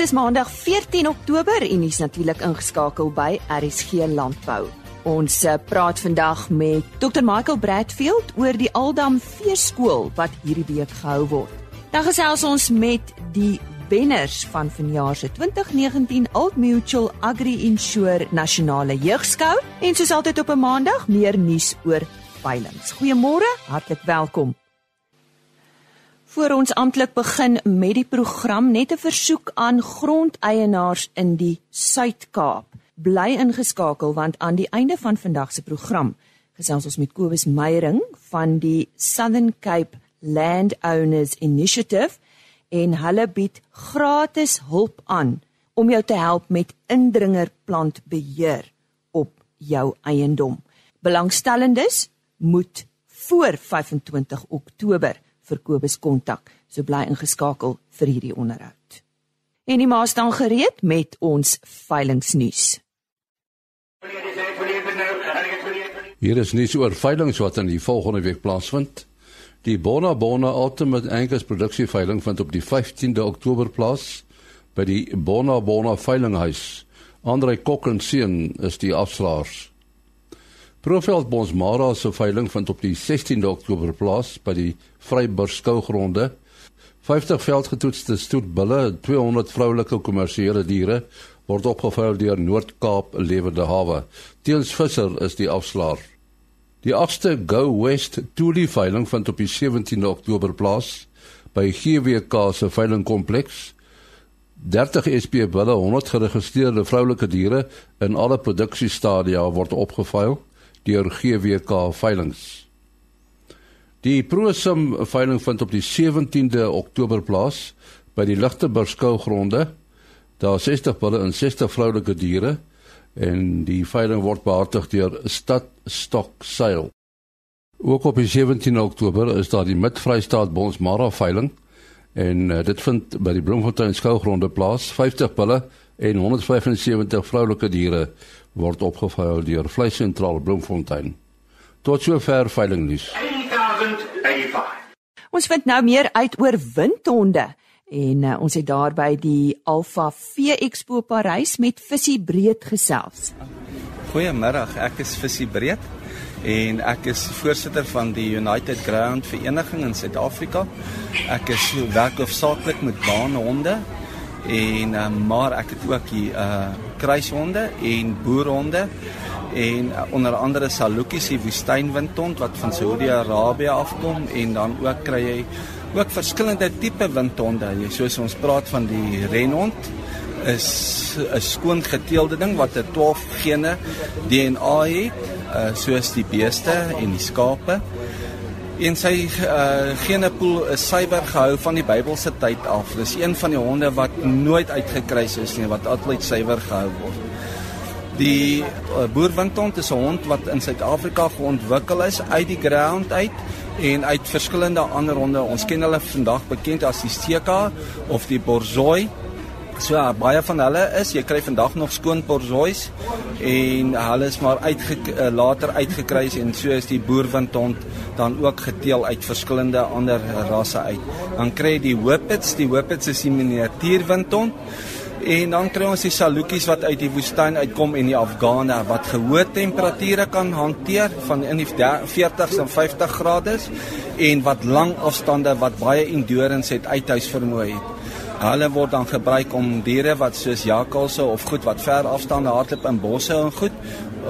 Dit is Maandag 14 Oktober en jy's natuurlik ingeskakel by RSG Landbou. Ons eh, praat vandag met Dr Michael Bradfield oor die Aldam Veeskool wat hierdie week gehou word. Dan gesels ons met die wenners van vanjaar se 2019 Old Mutual Agri Insure Nasionale Jeugskou en soos altyd op 'n Maandag meer nuus oor veilinge. Goeiemôre, hartlik welkom. Voor ons amptelik begin met die program, net 'n versoek aan grondeienaars in die Suid-Kaap. Bly ingeskakel want aan die einde van vandag se program gesels ons met Kobus Meyering van die Southern Cape Landowners Initiative en hulle bied gratis hulp aan om jou te help met indringerplantbeheer op jou eiendom. Belangstellendes moet voor 25 Oktober vir Kobus kontak. So bly ingeskakel vir hierdie onderhoud. En die ma staan gereed met ons veilingnuus. Hier is nuus oor veilings wat in die volgende week plaasvind. Die Bona Bona Ultimate Angus produksie veiling vind op die 15de Oktober plaas by die Bona Bona veilinghuis. Andre Kok en seun is die afslaers. Profeld Bonsmara se veiling vind op die 16de Oktober plaas by die Vryburg skougronde. 50 veldgetoetste stoetbulle, 200 vroulike kommersiële diere word opgeveil deur Noord-Kaap Lewende Hawe. Teens Visser is die afslaer. Die 8ste Go West Toolie veiling vind op die 17de Oktober plaas by GWK se veilingkompleks. 30 SP bulle, 100 geregistreerde vroulike diere in alle produksiestadia word opgeveil deur GWK veilings. Die Prosim veiling vind op die 17de Oktober plaas by die Ligteburg skougronde. Daar 60 bulle en 60 vroulike diere en die veiling word behartig deur Stad Stok Sail. Ook op die 17de Oktober is daar die Mid-Vrystaat Bonsmara veiling en uh, dit vind by die Bloemfontein skougronde plaas. 50 bulle en 175 vroulike diere word opgeveil deur Vleissentraal Bloemfontein. Tot sover veiling nuus. Ons vind nou meer uit oor windhonde en uh, ons het daar by die Alpha V Expo Parys met Visie Breed gesels. Goeiemôre, ek is Visie Breed en ek is voorsitter van die United Ground Vereniging in Suid-Afrika. Ek is werk hoofsaaklik met baanhonde en uh, maar ek het ook hier uh kruishonde en boerhonde en uh, onder andere Salukis die woestynwindhond wat van Saudi-Arabië afkom en dan ook kry jy ook verskillende tipe windhonde. Jy soos ons praat van die renhond is 'n skoon geteelde ding wat 'n 12 gene DNA het, uh, soos die beeste en die skape en sy uh, genepool is suiwer gehou van die Bybelse tyd af. Dis een van die honde wat nooit uitgekruis is nie, wat altyd suiwer gehou word. Die uh, boerwindhond is 'n hond wat in Suid-Afrika geontwikkel is uit die ground uit en uit verskillende ander honde. Ons ken hulle vandag bekend as die Steka of die Borzoi. So ja, baie van hulle is jy kry vandag nog skoon porzois en hulle is maar uitge uh, later uitgekruis en so is die boerwindhond dan ook geteel uit verskillende ander rasse uit. Dan kry jy die whippets, die whippets is die miniatuurwindhond en dan kry ons die salukies wat uit die woestyn uitkom en die afghane wat gehoë temperature kan hanteer van in die 40s en 50 grade en wat lang afstande wat baie endurance het uithuis vermoë het. Hulle word dan gebruik om diere wat soos jakkalse of goed wat ver afstande hardloop in bosse en goed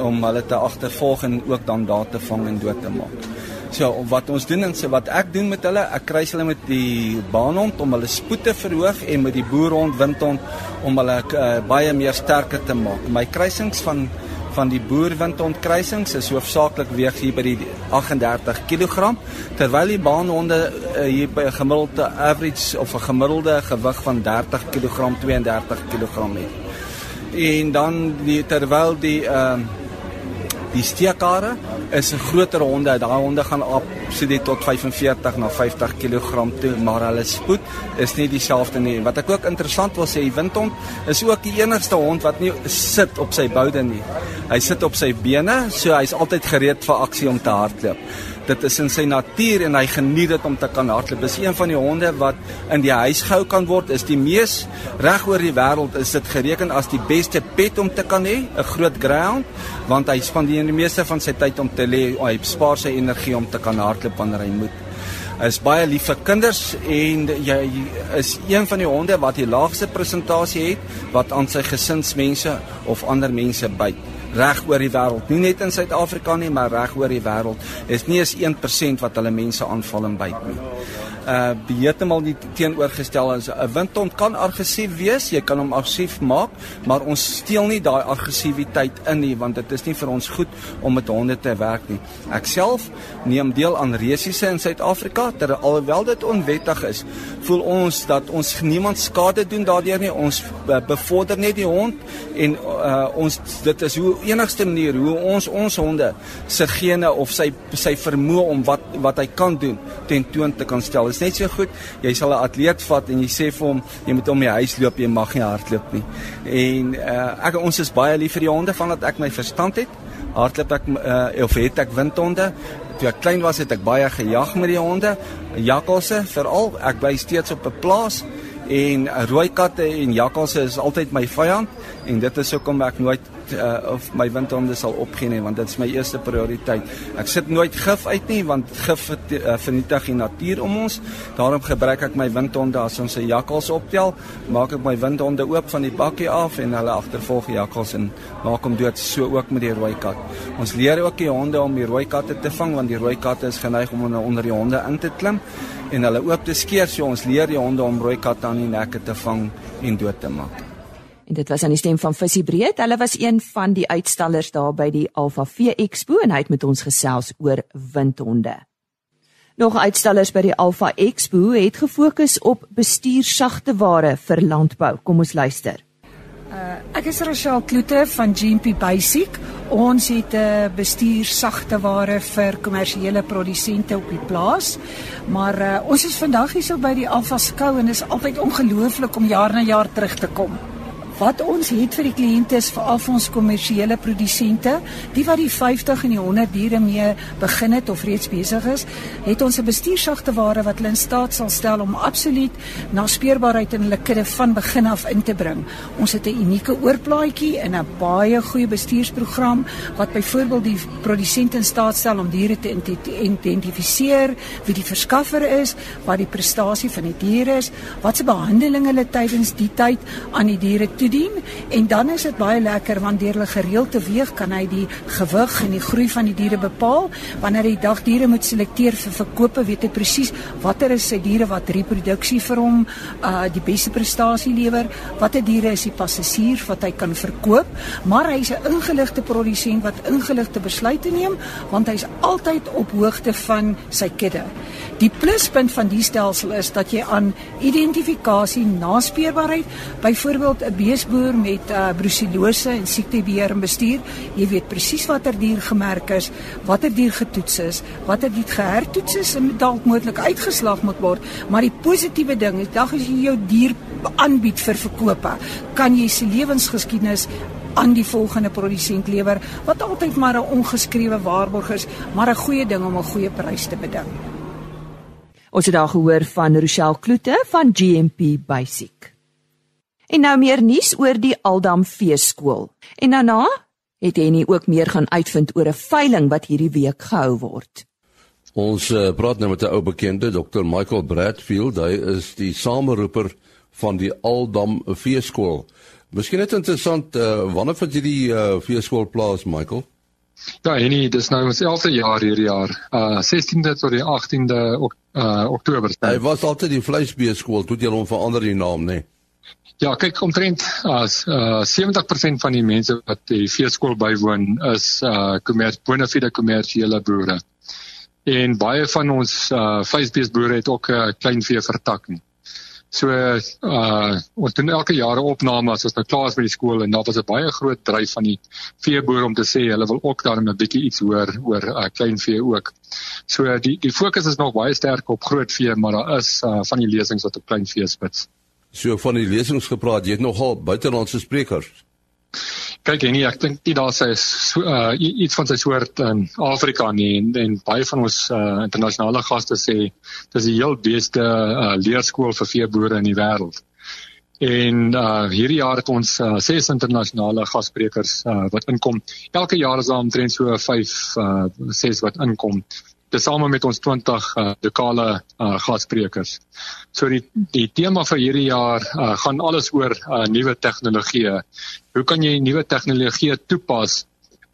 om hulle te agtervolg en ook dan daar te vang en dood te maak. So wat ons doen en so wat ek doen met hulle, ek kruis hulle met die baanhond om hulle spoed te verhoog en met die boerhond windhond om hulle uh, baie meer sterker te maak. My kruisings van van die boerwindhondkruisings is hoofsaaklik weeg hier by die 38 kg terwyl die baanhonde uh, hier by 'n gemiddelde average of 'n gemiddelde gewig van 30 kg 32 kg het. En dan die terwyl die ehm uh, Die steekare is 'n groter honde. Daai honde gaan absoluut tot 45 na 50 kg toe, maar hulle spoed is nie dieselfde nie. Wat ek ook interessant wil sê, die windhond is ook die enigste hond wat nie sit op sy boude nie. Hy sit op sy bene, so hy's altyd gereed vir aksie om te hardloop. Dit is in sy natuur en hy geniet dit om te kan hardloop. Dis een van die honde wat in die huis gehou kan word. Is die mees reg oor die wêreld is dit gereken as die beste pet om te kan hê, 'n groot greyhound, want hy spandeer die meeste van sy tyd om te lê. Hy spaar sy energie om te kan hardloop wanneer hy moet is baie lief vir kinders en jy is een van die honde wat die laagste presentasie het wat aan sy gesinsmense of ander mense byt reg oor die wêreld. Nie net in Suid-Afrika nie, maar reg oor die wêreld. Is nie eens 1% wat hulle mense aanval en byt nie uh heeltemal die teenoorgestel is 'n windhond kan aggressief wees, jy kan hom aggressief maak, maar ons steel nie daai aggressiwiteit in nie want dit is nie vir ons goed om met honde te werk nie. Ek self neem deel aan resiese in Suid-Afrika ter alhoewel dit onwettig is, voel ons dat ons niemand skade doen daardeur nie. Ons uh, bevorder net die hond en uh ons dit is hoe enigste manier hoe ons ons honde se gene of sy sy vermoë om wat wat hy kan doen tentoon te kan stel is net so goed. Jy sal 'n atleet vat en jy sê vir hom jy moet om die huis loop, jy mag nie hardloop nie. En uh, ek ons is baie lief vir die honde vandat ek my verstand het. Hardloop ek uh, of het ek windhonde. Toe ek klein was het ek baie gejag met die honde, jakkalse veral. Ek bly steeds op 'n plaas en rooi katte en jakkalse is altyd my vyand en dit is hoekom ek nooit uh, of my windhonde sal opgee nie want dit is my eerste prioriteit. Ek sit nooit gif uit nie want gif uh, vernietig die natuur om ons. Daarom gebruik ek my windhonde as ons se jakkals optel, maak ek my windhonde oop van die bakkie af en hulle agtervolg die jakkals en maak hom dood so ook met die rooi kat. Ons leer ook die honde om die rooi katte te vang want die rooi katte is geneig om onder die honde in te klim en hulle oop te skeer so ons leer die honde om rooi katte aan die nekke te vang en dood te maak. En dit was aan die stem van Visie Breed. Hulle was een van die uitstallers daar by die Alpha V Expo en hy het met ons gesels oor windhonde. Nog uitstallers by die Alpha Expo het gefokus op bestuursagte ware vir landbou. Kom ons luister. Uh, ek is Rochelle Kloete van GMP Basic. Ons het 'n uh, bestuursagte ware vir kommersiële produsente op die plaas. Maar uh, ons is vandag hier so by die Alpha skou en dit is altyd ongelooflik om jaar na jaar terug te kom wat ons het vir die kliënte is vir ons kommersiële produsente, die wat die 50 en die 100 diere mee begin het of reeds besig is, het ons 'n bestuursagte ware wat hulle in staat sal stel om absoluut naspeurbaarheid in hulle kudde van begin af in te bring. Ons het 'n unieke oorplaatjie en 'n baie goeie bestuursprogram wat byvoorbeeld die produsent in staat stel om diere te identifiseer, wie die verskaffer is, wat die prestasie van die diere is, wat se behandeling hulle tydens die tyd aan die diere toe toedien en dan is dit baie lekker want deur hulle gereeld te weeg kan hy die gewig en die groei van die diere bepaal. Wanneer hy dag diere moet selekteer vir verkope, weet hy presies watter is sy diere wat reproduksie vir hom uh die beste prestasie lewer, watter diere is die passasier wat hy kan verkoop, maar hy's 'n ingeligte produsent wat ingeligte besluite neem want hy's altyd op hoogte van sy kudde. Die pluspunt van die stelsel is dat jy aan identifikasie, naspeurbaarheid, byvoorbeeld 'n bees beesboer met uh, brucellose en siektebeheer en bestuur, jy weet presies watter dier gemerk is, watter dier getoets is, watter dier gehertoets is en dalk moontlik uitgeslag moet word, maar die positiewe ding is dag as jy jou dier aanbied vir verkope, kan jy se lewensgeskiedenis aan die volgende produsent lewer wat altyd maar 'n ongeskrewe waarborg is, maar 'n goeie ding om 'n goeie prys te beding. Ons het daar gehoor van Rochelle Kloete van GMP Basic. En nou meer nuus oor die Aldam Feeskool. En daarna het Henny ook meer gaan uitvind oor 'n veiling wat hierdie week gehou word. Ons uh, praat nou met 'n ou bekende, Dr. Michael Bradfield. Hy is die sameroeper van die Aldam Feeskool. Miskien net interessant, uh, wanneer vind jy die uh, feeskool plaas, Michael? Ja, Henny, dis nou ons 11de jaar hierdie jaar. Uh 16de tot die 18de ok uh Oktober. Hy was altyd die vleisbeeskool, toe het jy hom verander die naam, né? Nee? Ja, kyk omtrent as uh 70% van die mense wat die veeskool bywoon is uh kommers bonafide kommersiële boere. En baie van ons uh vleisbeesboere het ook 'n uh, klein vee vertak nie. So uh ons doen elke jaar 'n opname as ons nou klaar is met die skool en daar was 'n baie groot dryf van die veeboere om te sê hulle wil ook daarin 'n bietjie iets hoor oor uh klein vee ook. So die die fokus is nog baie sterk op groot vee, maar daar is uh van die lesings wat op klein vee spits. So van die lesings gepraat, jy het nogal buitelandse sprekers. Kyk en nie ek dink nie daar's so, uh, iets van sy soort in Afrika nie en, en baie van ons uh, internasionale gaste sê dis die heel beste uh, leerskool vir veeboere in die wêreld. En uh hierdie jaar het ons uh, ses internasionale gassprekers uh, wat inkom. Elke jaar is daar omtrent so 5 uh ses wat inkom tesame met ons 20 uh, lokale uh, gassprekers. So die die tema vir hierdie jaar uh, gaan alles oor uh, nuwe tegnologieë. Hoe kan jy nuwe tegnologieë toepas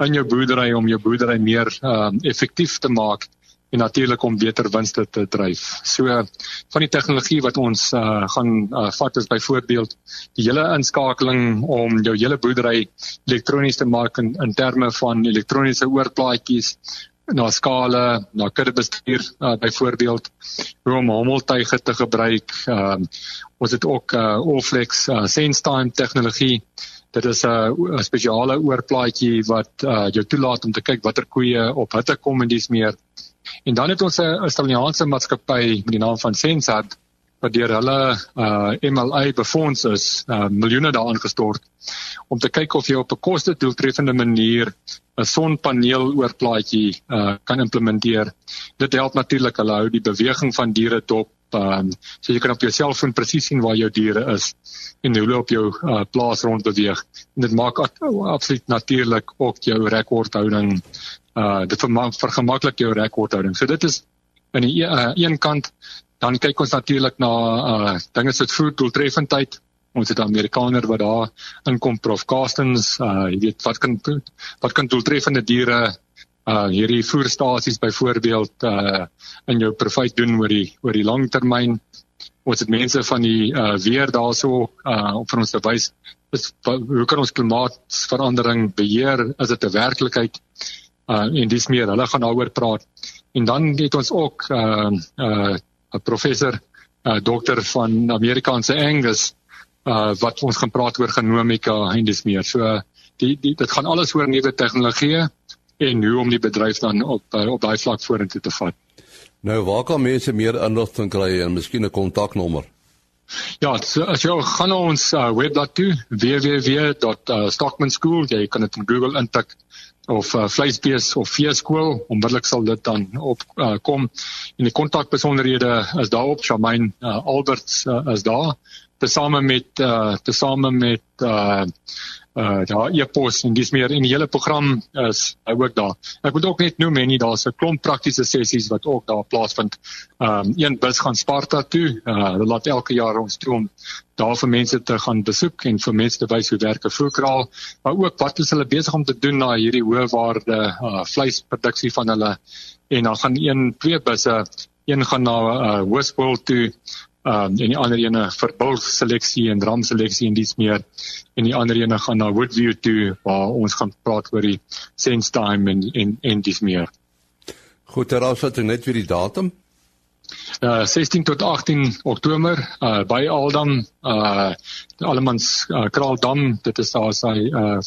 in jou boerdery om jou boerdery meer uh, effektief te maak en natuurlik om beter winste te dryf. So van die tegnologie wat ons uh, gaan uh, vat is byvoorbeeld die hele inskakeling om jou hele boerdery elektronies te maak in, in terme van elektroniese oorplaatjies na skale, na kuddebestuur uh, byvoorbeeld hoe om hommeltuie te gebruik. Ehm uh, ons het ook uh, Allflex uh, SenseTime tegnologie. Dit is 'n uh, spesiale oorplaatjie wat uh, jou toelaat om te kyk watter koeie op hitte kom en dis meer. En dan het ons 'n Australiese maatskappy met die naam van Sensat wat deur hulle uh, MLA befonds is, uh, miljoene daarin gestort om te kyk of jy op 'n koste-doeltreffende manier 'n sonpaneel oorplaatjie uh, kan implementeer. Dit help natuurlik hulle hou die beweging van diere dop. Um, so jy kan op jou selfoon presies sien waar jou diere is en hoe hulle op jou uh, plaas rond beweeg. En dit maak absoluut natuurlik ook jou rekordhouding uh dit vergemaklik jou rekordhouding. So dit is aan die uh, een kant dan kyk ons natuurlik na uh dinge soos voedseldoeltreffendheid ons het 'n Amerikaner wat daar inkom Prof Castens uh jy weet wat kan wat kan doeltreffende diere uh hierdie voerstasies byvoorbeeld uh in jou profit doen oor die oor die langtermyn ons het mense van die uh weer daarso uh vir ons te wys is hoe kan ons klimaatsverandering beheer? Is dit 'n werklikheid? Uh en dis meer hulle gaan daaroor praat. En dan het ons ook uh uh 'n professor uh dokter van Amerikaanse Angus uh wat ons gaan praat oor genomika en dis meer. So die, die dit gaan alles oor nuwe tegnologieë en hoe om die bedryf dan op uh, op daai vlak vorentoe te vat. Nou waar kan mense meer inligting kry en miskien 'n kontaknommer? Ja, so as jy gaan na ons uh, webblad toe www.stockmanschool, jy kan dit in Google intik of uh, vleisbees of veeskool, onmiddellik sal dit dan op uh, kom. En die kontakbesonderhede is daarop, Shamaine uh, Alberts uh, is daar tesame met uh tesame met uh uh ja e-pos en dis meer in die hele program is hy ook daar. Ek moet ook net noem en daar's 'n klomp praktiese sessies wat ook daar plaasvind. Um een bus gaan Sparta toe. Uh hulle laat elke jaar ons toe om daar vir mense te gaan besoek en vir mense te wys hoe werk 'n voerkraal, maar ook wat is hulle besig om te doen na hierdie hoë waarde uh vleisproduksie van hulle en dan gaan een twee busse een gaan na uh Hoërskool toe um, en die ander ene vir bul seleksie en ram seleksie en dis meer en die ander ene gaan na Woodview toe waar ons gaan praat oor die sense time en en en dis meer. Goed, daar is dit net vir die datum. Uh 16 tot 18 Oktober uh by Aldam uh Allemans uh, Kraaldam dit is daar sy uh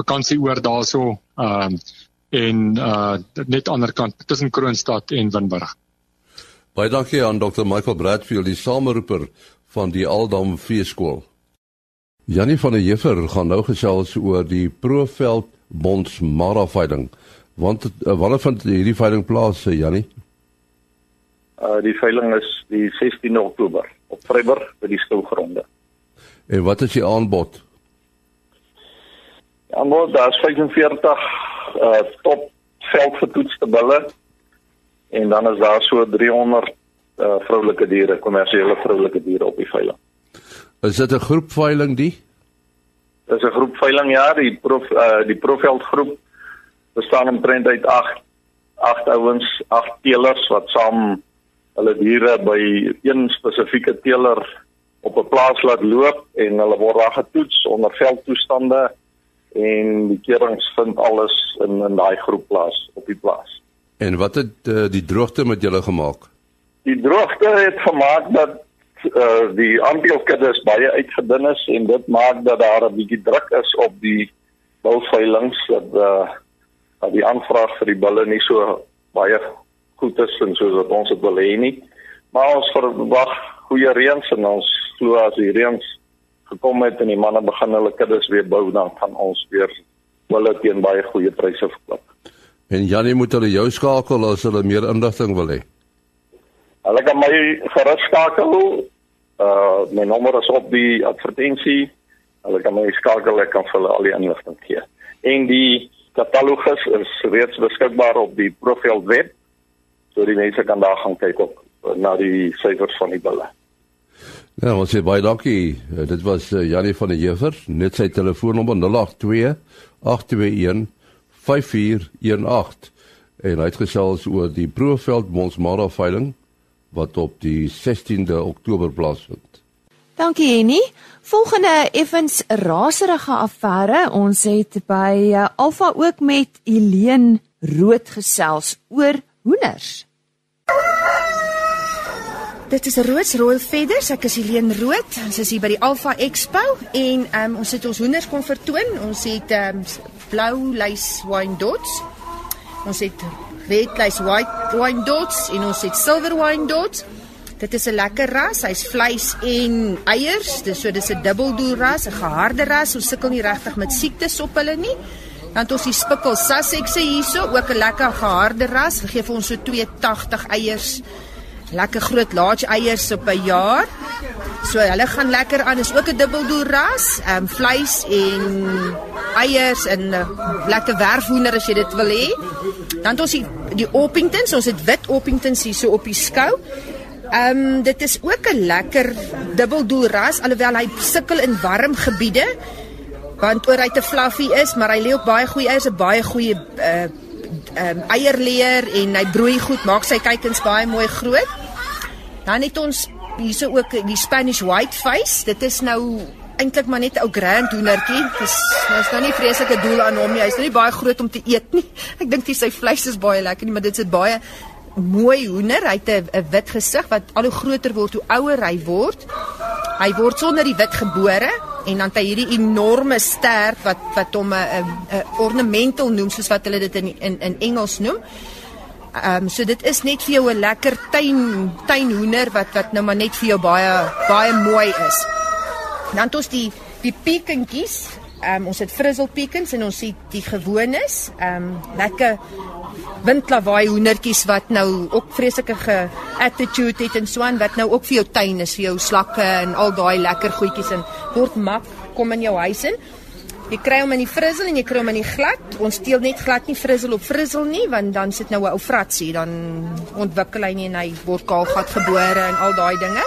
vakansie oor daarso um uh, en uh net ander kant tussen Kroonstad en Winburg. Baie dankie aan Dr. Michael Bradfield, die sameroeper van die Aldam Veeskool. Janie van der Jeffer gaan nou gesels oor die Proveld Bonds Maraveiling. Want uh, wanneer vind hierdie veiling plaas, eh, Janie? Uh die veiling is die 16 Oktober op Vryburg by die skoolgronde. En wat is die aanbod? Ja, aanbod daar's 45 uh top veldgetoetste bulle en dan is daar so 300 uh, vroulike diere, kommersiële vroulike diere op die veiling. Is dit 'n groep veiling die? Dis 'n groep veiling ja, die prof uh, die Profveld groep bestaan omtrent uit 8 8 ouens, 8 teelers wat saam hulle diere by een spesifieke teeler op 'n plaas laat loop en hulle word daar getoets onder veldtoestande en die keurings vind alles in in daai groep plaas op die plaas. En wat het uh, die droogte met julle gemaak? Die droogte het gemaak dat uh, die aandeelkuddes baie uitgedun is en dit maak dat daar 'n bietjie druk is op die bulveilings dat uh, dat die aanvraag vir die bulle nie so baie goed is en soos wat ons dit wil hê nie. Maar ons verwag goeie reëns en ons glo as die reëns gekom het en die manne begin hulle kuddes weer bou dan gaan ons weer hulle teen baie goeie pryse verkoop. En Janie moet hulle jou skakel as hulle meer inligting wil hê. Hulle kan my gerus skakel. Uh my nommer is op die advertensie. Hulle kan my skakel, ek kan vir hulle al die inligting gee. En die katalogus is reeds beskikbaar op die Profveld web. So die mense kan daar gaan kyk op na die syfers van die bulle. Ja, ons sê baie dankie. Uh, dit was uh, Janie van der Jefer, net sy telefoonnommer 082 821 5418 en hy het gesels oor die Profveld Monsmara veiling wat op die 16de Oktober plaasvind. Dankie Henny. Volgende effens raserige affære. Ons het by uh, Alfa ook met Eileen Rood gesels oor hoenders. Dit is Roods Royal Feathers. Ek is Eileen Rood. Ons is hier by die Alpha Expo en um, ons het ons hoenders kom vertoon. Ons het um, blou lys wine dots. Ons het red lys white wine dots en ons het silver wine dots. Dit is 'n lekker ras. Hy's vleis en eiers. Dis so dis 'n dubbeldoel ras, 'n geharde ras. Ons sukkel nie regtig met siektes op hulle nie. Dan het ons die spikkel Sussex hierso, ook 'n lekker geharde ras. Hulle gee vir ons so 280 eiers lekker groot large eiers op 'n jaar. So hulle gaan lekker aan. Is ook 'n dubbeldoel ras, ehm um, vleis en eiers en uh, lekker werfhoender as jy dit wil hê. Dan het ons die, die Orpingtons, ons het wit Orpingtons hier so op die skou. Ehm um, dit is ook 'n lekker dubbeldoel ras alhoewel hy sukkel in warm gebiede want oor hy te fluffy is, maar hy lê ook baie goeie eiers, 'n baie goeie uh ehm um, eierleer en hy broei goed, maak sy kykens baie mooi groot. Dan het ons hierso ook die Spanish white face. Dit is nou eintlik maar net 'n ou grand hoendertjie. Dis is nou nie vreeslike doel aan hom nie. Hy's nou nie baie groot om te eet nie. Ek dink sy vleis is baie lekker nie, maar dit is baie mooi hoender. Hy het 'n wit gesig wat al hoe groter word hoe ouer hy word. Hy word sonder die wit gebore en dan het hy hierdie enorme stert wat wat hom 'n ornamental noem soos wat hulle dit in in in Engels noem. Ehm um, so dit is net vir jou 'n lekker tuin tuinhoender wat wat nou maar net vir jou baie baie mooi is. Dan het ons die die piekentjies. Ehm um, ons het frizzle piekens en ons het die gewones. Ehm um, lekker windklawaai hoendertjies wat nou ook vreeslike attitude het en swaan wat nou ook vir jou tuin is vir jou slakke en al daai lekker goedjies en word mak kom in jou huis in. Jy kry hom in die frizzle en jy kry hom in die glad. Ons steel net glad nie frizzle op frizzle nie want dan sit nou 'n ou fratsie dan ontwikkel hy nie en hy word kaalgat gebore en al daai dinge.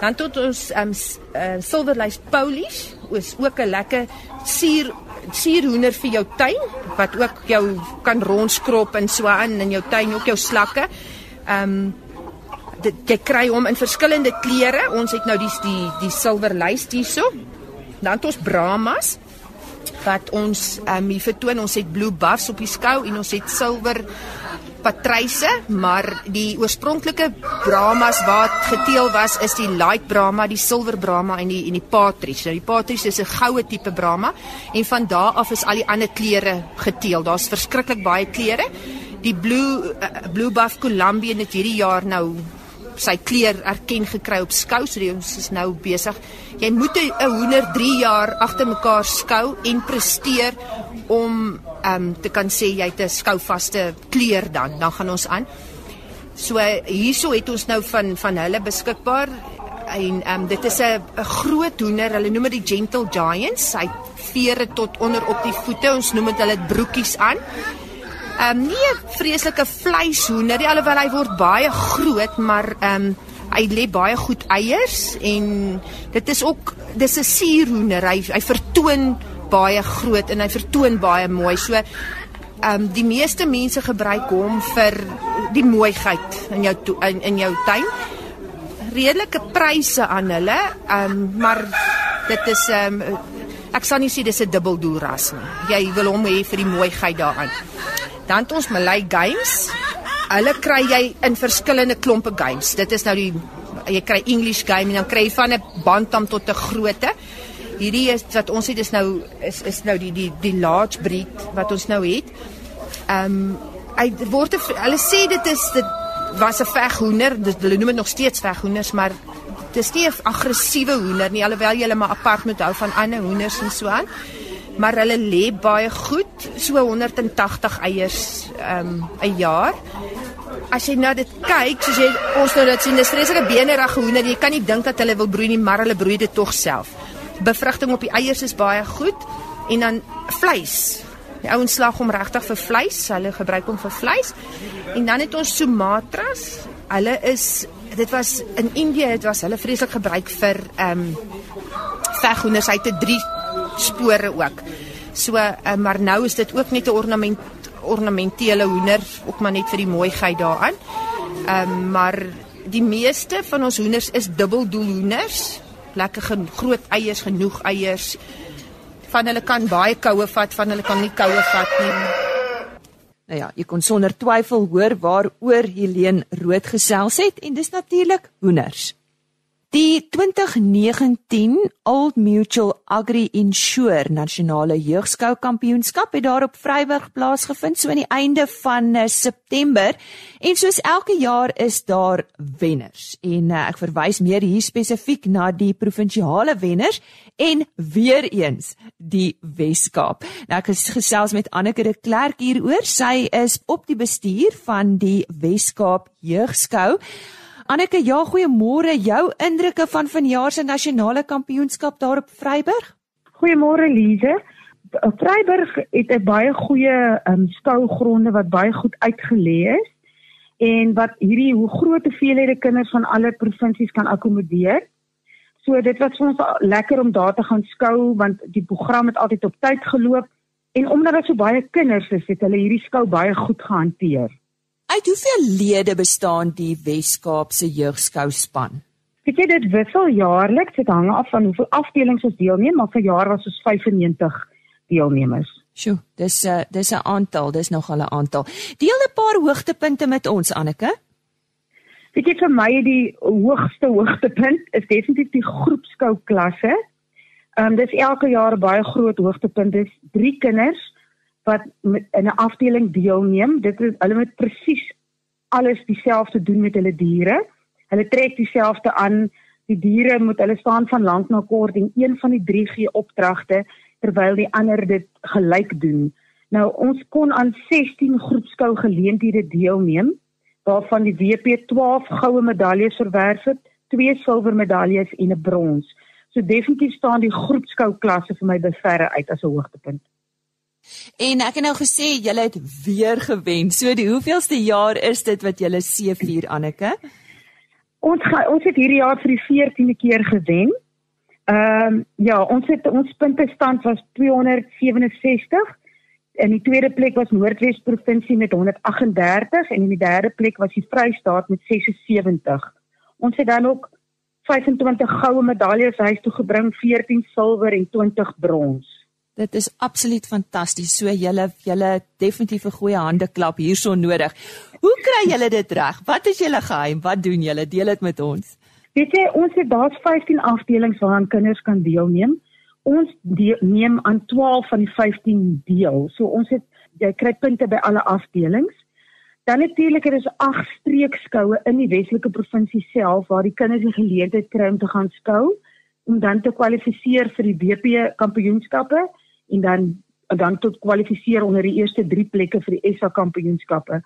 Dan tot ons um uh, silverlace polish is ook 'n lekker suur suurhoender vir jou tuin wat ook jou kan rondskrop en so aan in jou tuin ook jou slakke. Ehm um, dit jy kry hom in verskillende kleure. Ons het nou die die die silwer lys hierso. Dan het ons Brahmas wat ons um, hier vertoon. Ons het blue buffs op die skou en ons het silwer patryse, maar die oorspronklike Brahmas wat geteel was is die light Brahma, die silver Brahma en die en die Patris. Nou die Patris is 'n goue tipe Brahma en van daar af is al die ander kleure geteel. Daar's verskriklik baie kleure. Die blue uh, blue buff Colombian het hierdie jaar nou sy kleur erken gekry op skou, so ons is nou besig. Jy moet 'n hoender 3 jaar agter mekaar skou en presteer om ehm um, te kan sê jy het 'n skouvaste kleur dan, dan gaan ons aan. So hierso het ons nou van van hulle beskikbaar en ehm um, dit is 'n groot hoender, hulle noem dit die Gentle Giants. Hy vere tot onder op die voete. Ons noem dit hulle broekies aan. Ehm um, nie 'n vreeslike vleishoender nie, alhoewel hy word baie groot, maar ehm um, hy lê baie goed eiers en dit is ook dis 'n suurhoender. Hy hy vertoon baie groot en hy vertoon baie mooi. So ehm um, die meeste mense gebruik hom vir die mooiheid in jou in, in jou tuin. Redelike pryse aan hulle, ehm um, maar dit is ehm um, ek sal nie sê dis 'n dubbeldoel ras nie. Jy wil hom hê vir die mooiheid daaraan. Dan het ons Malay Games. Hulle kry jy in verskillende klompe games. Dit is nou die jy kry English game en dan kry jy van 'n bantam tot 'n grootte hierdie is wat ons het is nou is is nou die die die large breed wat ons nou het. Ehm um, hy word hulle sê dit is dit was 'n veghoender, dit hulle noem dit nog steeds veghoenders, maar dis nie 'n aggressiewe hoender nie alhoewel jy hulle maar apart moet hou van ander hoenders en so aan. Maar hulle lê baie goed, so 180 eiers ehm um, 'n jaar. As jy nou dit kyk, soos jy ons nou dit sien, dis vreeslike benerige hoender. Jy kan nie dink dat hulle wil broei nie, maar hulle broei dit tog self. Bevrugting op die eiers is baie goed en dan vleis. Die ouens slag hom regtig vir vleis. Hulle gebruik hom vir vleis. En dan het ons Sumatras. Hulle is dit was in Indië, dit was hulle vreeslik gebruik vir ehm um, veghoenders. Hy het 'n drie spore ook. So, uh, maar nou is dit ook net 'n ornament ornamentele hoender, ook maar net vir die mooiheid daaraan. Ehm um, maar die meeste van ons hoenders is dubbeldoel hoenders. Lekker groot eiers, genoeg eiers. Van hulle kan baie koue vat, van hulle kan nie koue vat nie. Nou ja, jy kon sonder twyfel hoor waaroor Helene Rood gesels het en dis natuurlik hoenders. Die 2019 Old Mutual Agri Insure Nasionale Jeugskou Kampioenskap het daar op Vryburg plaasgevind so aan die einde van uh, September en soos elke jaar is daar wenners en uh, ek verwys meer hier spesifiek na die provinsiale wenners en weer eens die Weskaap. Nou ek gesels met Anneke de Klerk hieroor. Sy is op die bestuur van die Weskaap Jeugskou. Anneke, ja, goeiemôre. Jou indrukke van vanjaar se nasionale kampioenskap daar op Vryburg? Goeiemôre Lize. Vryburg het 'n baie goeie um, skougronde wat baie goed uitgelê is en wat hierdie hoe groot hoeveelhede kinders van alle provinsies kan akkommodeer. So dit was vir ons lekker om daar te gaan skou want die program het altyd op tyd geloop en omdat daar so baie kinders is, het hulle hierdie skou baie goed gehanteer. Uit hoeveel lede bestaan die Wes-Kaapse Jeugskou span? Ek weet dit wissel jaarliks, dit hang af van hoeveel afdelings ons deelneem, maar vir jaar was ons 95 deelnemers. Sjoe, dis 'n uh, dis 'n aantal, dis nog al 'n aantal. Deel 'n paar hoogtepunte met ons, Anneke. Weet jy vir my die hoogste hoogtepunt is definitief die groepskou klasse. Ehm um, dis elke jaar 'n baie groot hoogtepunt. Dis drie kinders wat met, in 'n afdeling deelneem. Dit is hulle moet presies alles dieselfde doen met hulle diere. Hulle trek dieselfde aan. Die diere moet hulle staan van lank na kort en een van die drie gee opdragte terwyl die ander dit gelyk doen. Nou ons kon aan 16 groepskou geleenthede deelneem waarvan die WP 12 goue medaljes verwerf het, twee silwer medaljes en 'n brons. So definitief staan die groepskou klasse vir my beverre uit as 'n hoogtepunt. En ek het nou gesê julle het weer gewen. So die hoeveelste jaar is dit wat julle C4 Anneke? Ons ga, ons het hierdie jaar vir die 14de keer gewen. Ehm um, ja, ons het ons puntestand was 267. In die tweede plek was Noordwes provinsie met 138 en in die derde plek was die Vrystaat met 76. Ons het dan ook 25 goue medaljes huis toe gebring, 14 silwer en 20 brons. Dit is absoluut fantasties. So julle julle definitief 'n goeie hande klap hierson nodig. Hoe kry julle dit reg? Wat is julle geheim? Wat doen julle? Deel dit met ons. Weet jy, ons het daar's 15 afdelings waaraan kinders kan deelneem. Ons deel, neem aan 12 van die 15 deel. So ons het jy kry punte by alle afdelings. Dan natuurlik er is 8 streekskoue in die Weselike provinsie self waar die kinders die geleentheid kry om te gaan skou om dan te kwalifiseer vir die BP kampioenskappe en dan dan tot kwalifiseer onder die eerste 3 plekke vir die SA kampioenskappe.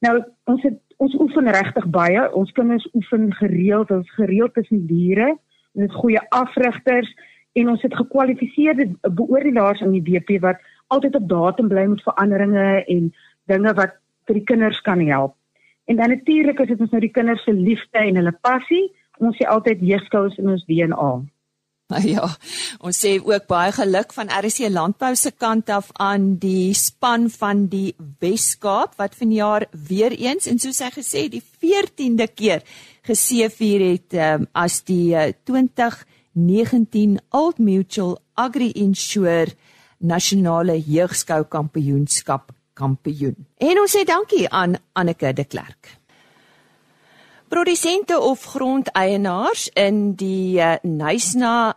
Nou ons het ons oefen regtig baie. Ons kinders oefen gereeld, ons gereeld tussen diere. Ons het goeie afrigters en ons het gekwalifiseerde beoordelaars in die DP wat altyd op datum bly met veranderinge en dinge wat vir die kinders kan help. En dan natuurlik is dit ons nou die kinders se liefde en hulle passie. Ons sê altyd jeugskous in ons DNA. Ja, ons sê ook baie geluk van RC Landbou se kant af aan die span van die Wes-Kaap wat vanjaar weer eens en soos hy gesê die 14de keer geseëvier het um, as die uh, 2019 Old Mutual Agri Insure Nasionale Jeugskou Kampioenskap kampioen. En ons sê dankie aan Anneke de Klerk. Produsente of grondeienaars in die uh, Nysna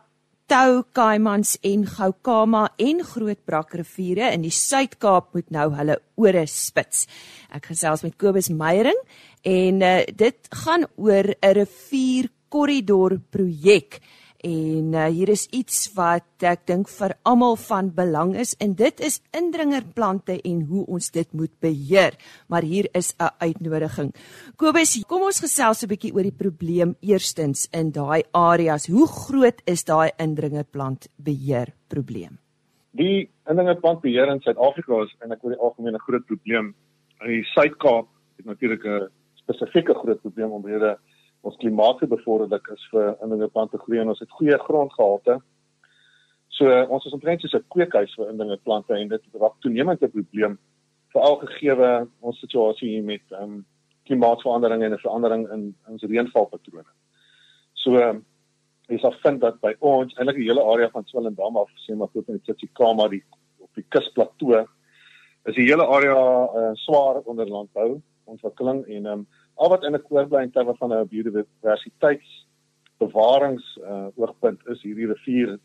Tou, Kaimans en Goukama en Grootbrak riviere in die Suid-Kaap moet nou hulle ore spits. Ek gesels met Kobus Meyering en uh, dit gaan oor 'n rivier korridor projek. En uh, hier is iets wat ek dink vir almal van belang is en dit is indringerplante en hoe ons dit moet beheer. Maar hier is 'n uitnodiging. Kobus, kom ons gesels 'n bietjie oor die probleem eerstens in daai areas. Hoe groot is daai indringerplant beheer probleem? Die indringerplantbeheer in Suid-Afrika is en ek wil die algemene groot probleem in die Suid-Kaap het natuurlik 'n spesifieke groot probleem omrede ons klimaat bevorderlik is vir indringerplante groei en ons het goeie grondgehalte. So ons is omtrent soos 'n kweekhuis vir indringerplante en dit raak toenemend 'n probleem veral gegee ons situasie hier met ehm um, klimaatsverandering en 'n verandering in ons reënvalpatrone. So um, afvind dat by ons eintlik die hele area van Swellendam af sê maar tot in die Tsitsikamma die op die kusplateau is die hele area uh, swaar onder landbou ontwikkeling en ehm um, al wat in 'n koorbly in terme van 'n biodiversiteits bewarings uh, oogpunt is hierdie rivier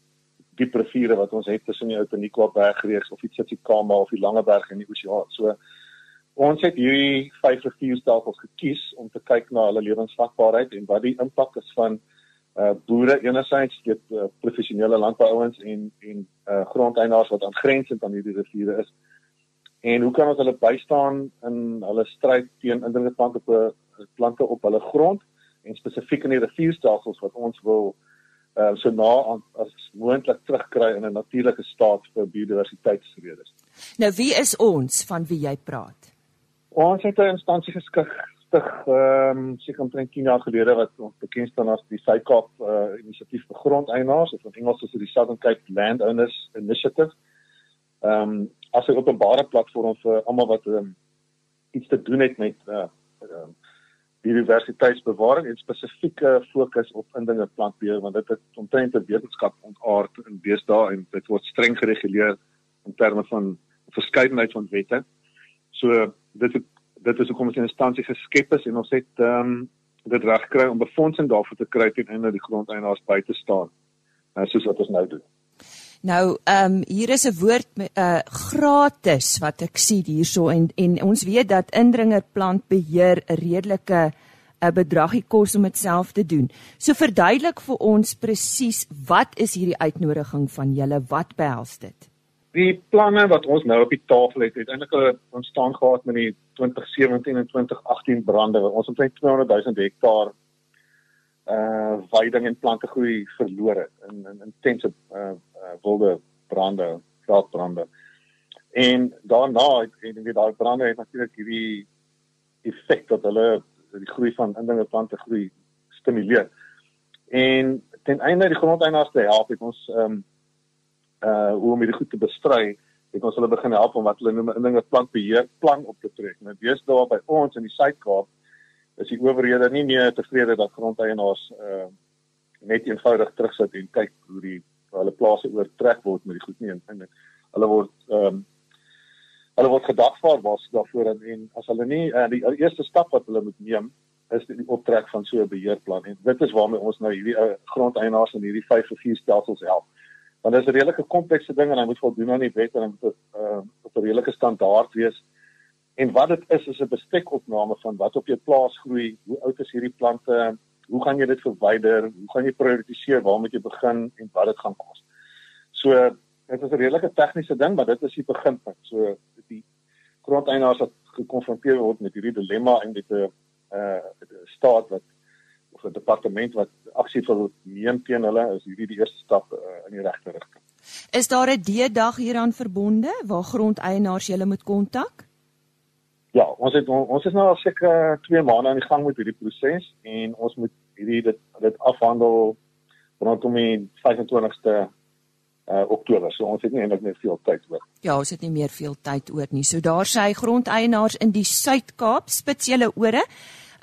diep riviere wat ons het tussen die ou Tanikwa bergreeks of die Tsitsikamma of die Langeberg en die Oseaan. So ons het hierdie vyf rivierstelsels gekies om te kyk na hulle lewensvatbaarheid en wat die impak is van uh boere enerzijds dit uh, professionele landbououens en en uh grondeienaars wat aangrensend aan hierdie riviere is en hoe kan ons hulle bystaan in hulle stryd teen indringerplante op 'n plante op hulle grond en spesifiek in die rivierstelsels wat ons wil uh, so na aan as moontlik terugkry in 'n natuurlike staat vir biodiversiteitsredes. Nou wie is ons van wie jy praat? Ons het 'n instansie geskik stig ehm um, seker omtrent 10 jaar gelede wat ons bekend staan as die Suid-Kaap uh, inisiatief vir grondeienaars of in Engels is dit die Southern Cape Landowners Initiative. Ehm um, as 'n openbare platform vir almal wat um, iets te doen het met uh um, biodiversiteitsbewaring en spesifieke fokus op indinge plantbeheer want dit het omtrent 'n wetenskap ontaard in deesdae en dit word streng gereguleer in terme van verskeidenheid van wette. So dit het, dit is hoekom ons 'n instansie geskep is en ons het ehm um, dit reg kry om befondsing daarvoor te kry teen einde die grondeienaars by te staan. Uh, soos wat ons nou doen. Nou, ehm um, hier is 'n woord uh gratis wat ek sien hierso en en ons weet dat indringerplant beheer 'n redelike 'n uh, bedragie kos om dit self te doen. So verduidelik vir ons presies wat is hierdie uitnodiging van julle? Wat behels dit? Die planne wat ons nou op die tafel het, het eintlik ontstaan gehad met die 2017 en 2018 brande. Ons het omtrent 200 000 hektaar uh veiding en plante groei verloor het in in intense uh, uh wilde brande, veldbrande. En daarna het en weet daai brande het natuurlik hierdie effek dat hulle die groei van indinge plante groei stimuleer. En ten einde die grondeienaars te help het ons um uh hoe om hierdie goed te bestry, het ons hulle begin help om wat hulle noem indinge plantbeheer plan op te trek. Nou daar by ons in die Suid-Kaap is die owerhede nie meer tevrede dat grondeienaars uh net eenvoudig terugsit en kyk hoe die hulle plase oortrek word met die goed nie. En hulle word ehm um, hulle word gedagvaar was daarvoor en, en as hulle nie uh, die eerste stap wat hulle moet neem is die optrek van so 'n beheerplan. En dit is waarmee ons nou hierdie uh, grondeienaars in hierdie 5 of 4 stelsels help. Want dit is 'n redelike komplekse ding en hy moet voldoen aan die wet en hy moet uh, op 'n redelike standaard wees En wat dit is is 'n bestekopname van wat op jou plaas groei, hoe oud is hierdie plante, hoe gaan jy dit verwyder, hoe gaan jy prioritiseer waar moet jy begin en wat dit gaan kos. So dit is 'n redelike tegniese ding, maar dit is die beginpunt. So die grondeienaars wat gekonfronteer word met hierdie dilemma en dit 'n uh staat wat of 'n departement wat aksie wil neem teen hulle, is hierdie die eerste stap uh, in die regte rigting. Is daar 'n D-dag hieraan verbonde waar grondeienaars julle moet kontak? Ja, ons het ons is nou al seker 2 maande aan die gang met hierdie proses en ons moet hierdie dit dit afhandel rondom die 25ste uh Oktober. So ons het nie eintlik meer veel tyd oor. Ja, ons het nie meer veel tyd oor nie. So daar sê grondeienaars in die Suid-Kaap, spits julle ore.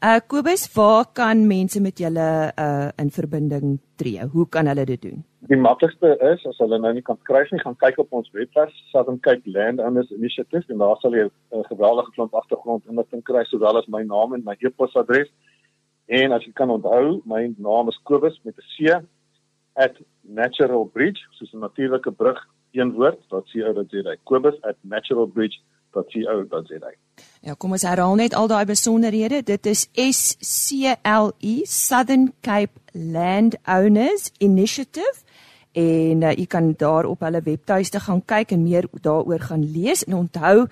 Uh Kobus, waar kan mense met julle uh in verbinding tree? Hoe kan hulle dit doen? Die maklikste is as hulle nou nie kan skryf nie, gaan kyk op ons webwerf, Southern Cape Landowners Initiative en daar sal jy 'n geweldige klomp agtergrond inligting kry sowel as my naam en my e-posadres. En as jy kan onthou, my naam is Kobus met 'n C @Natural Bridge, soos 'n natuurlike brug, een woord, .co.za. Kobus @naturalbridge.co.za. Ja, kom ons herhaal net al daai besonderhede. Dit is SCLE Southern Cape Landowners Initiative. En uh, u kan daar op hulle webtuiste gaan kyk en meer daaroor gaan lees. En onthou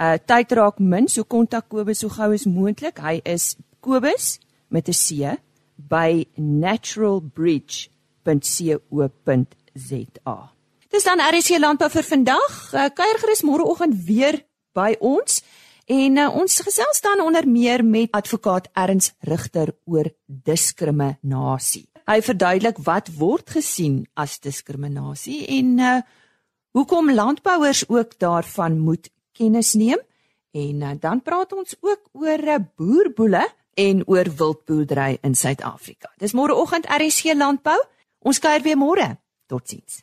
uh tyd raak min so kontak Kobus so gou as moontlik. Hy is Kobus met 'n C by naturalbridge.co.za Dis dan RC landbou vir vandag. Uh, kuier gerus môreoggend weer by ons en uh, ons gesels dan onder meer met advokaat Erns Rigter oor diskriminasie Hy verduidelik wat word gesien as diskriminasie en uh hoekom landbouers ook daarvan moet kennis neem en uh, dan praat ons ook oor uh, boerboele en oor wildboerdery in Suid-Afrika. Dis môreoggend RSC Landbou. Ons kuier weer môre. Totsiens.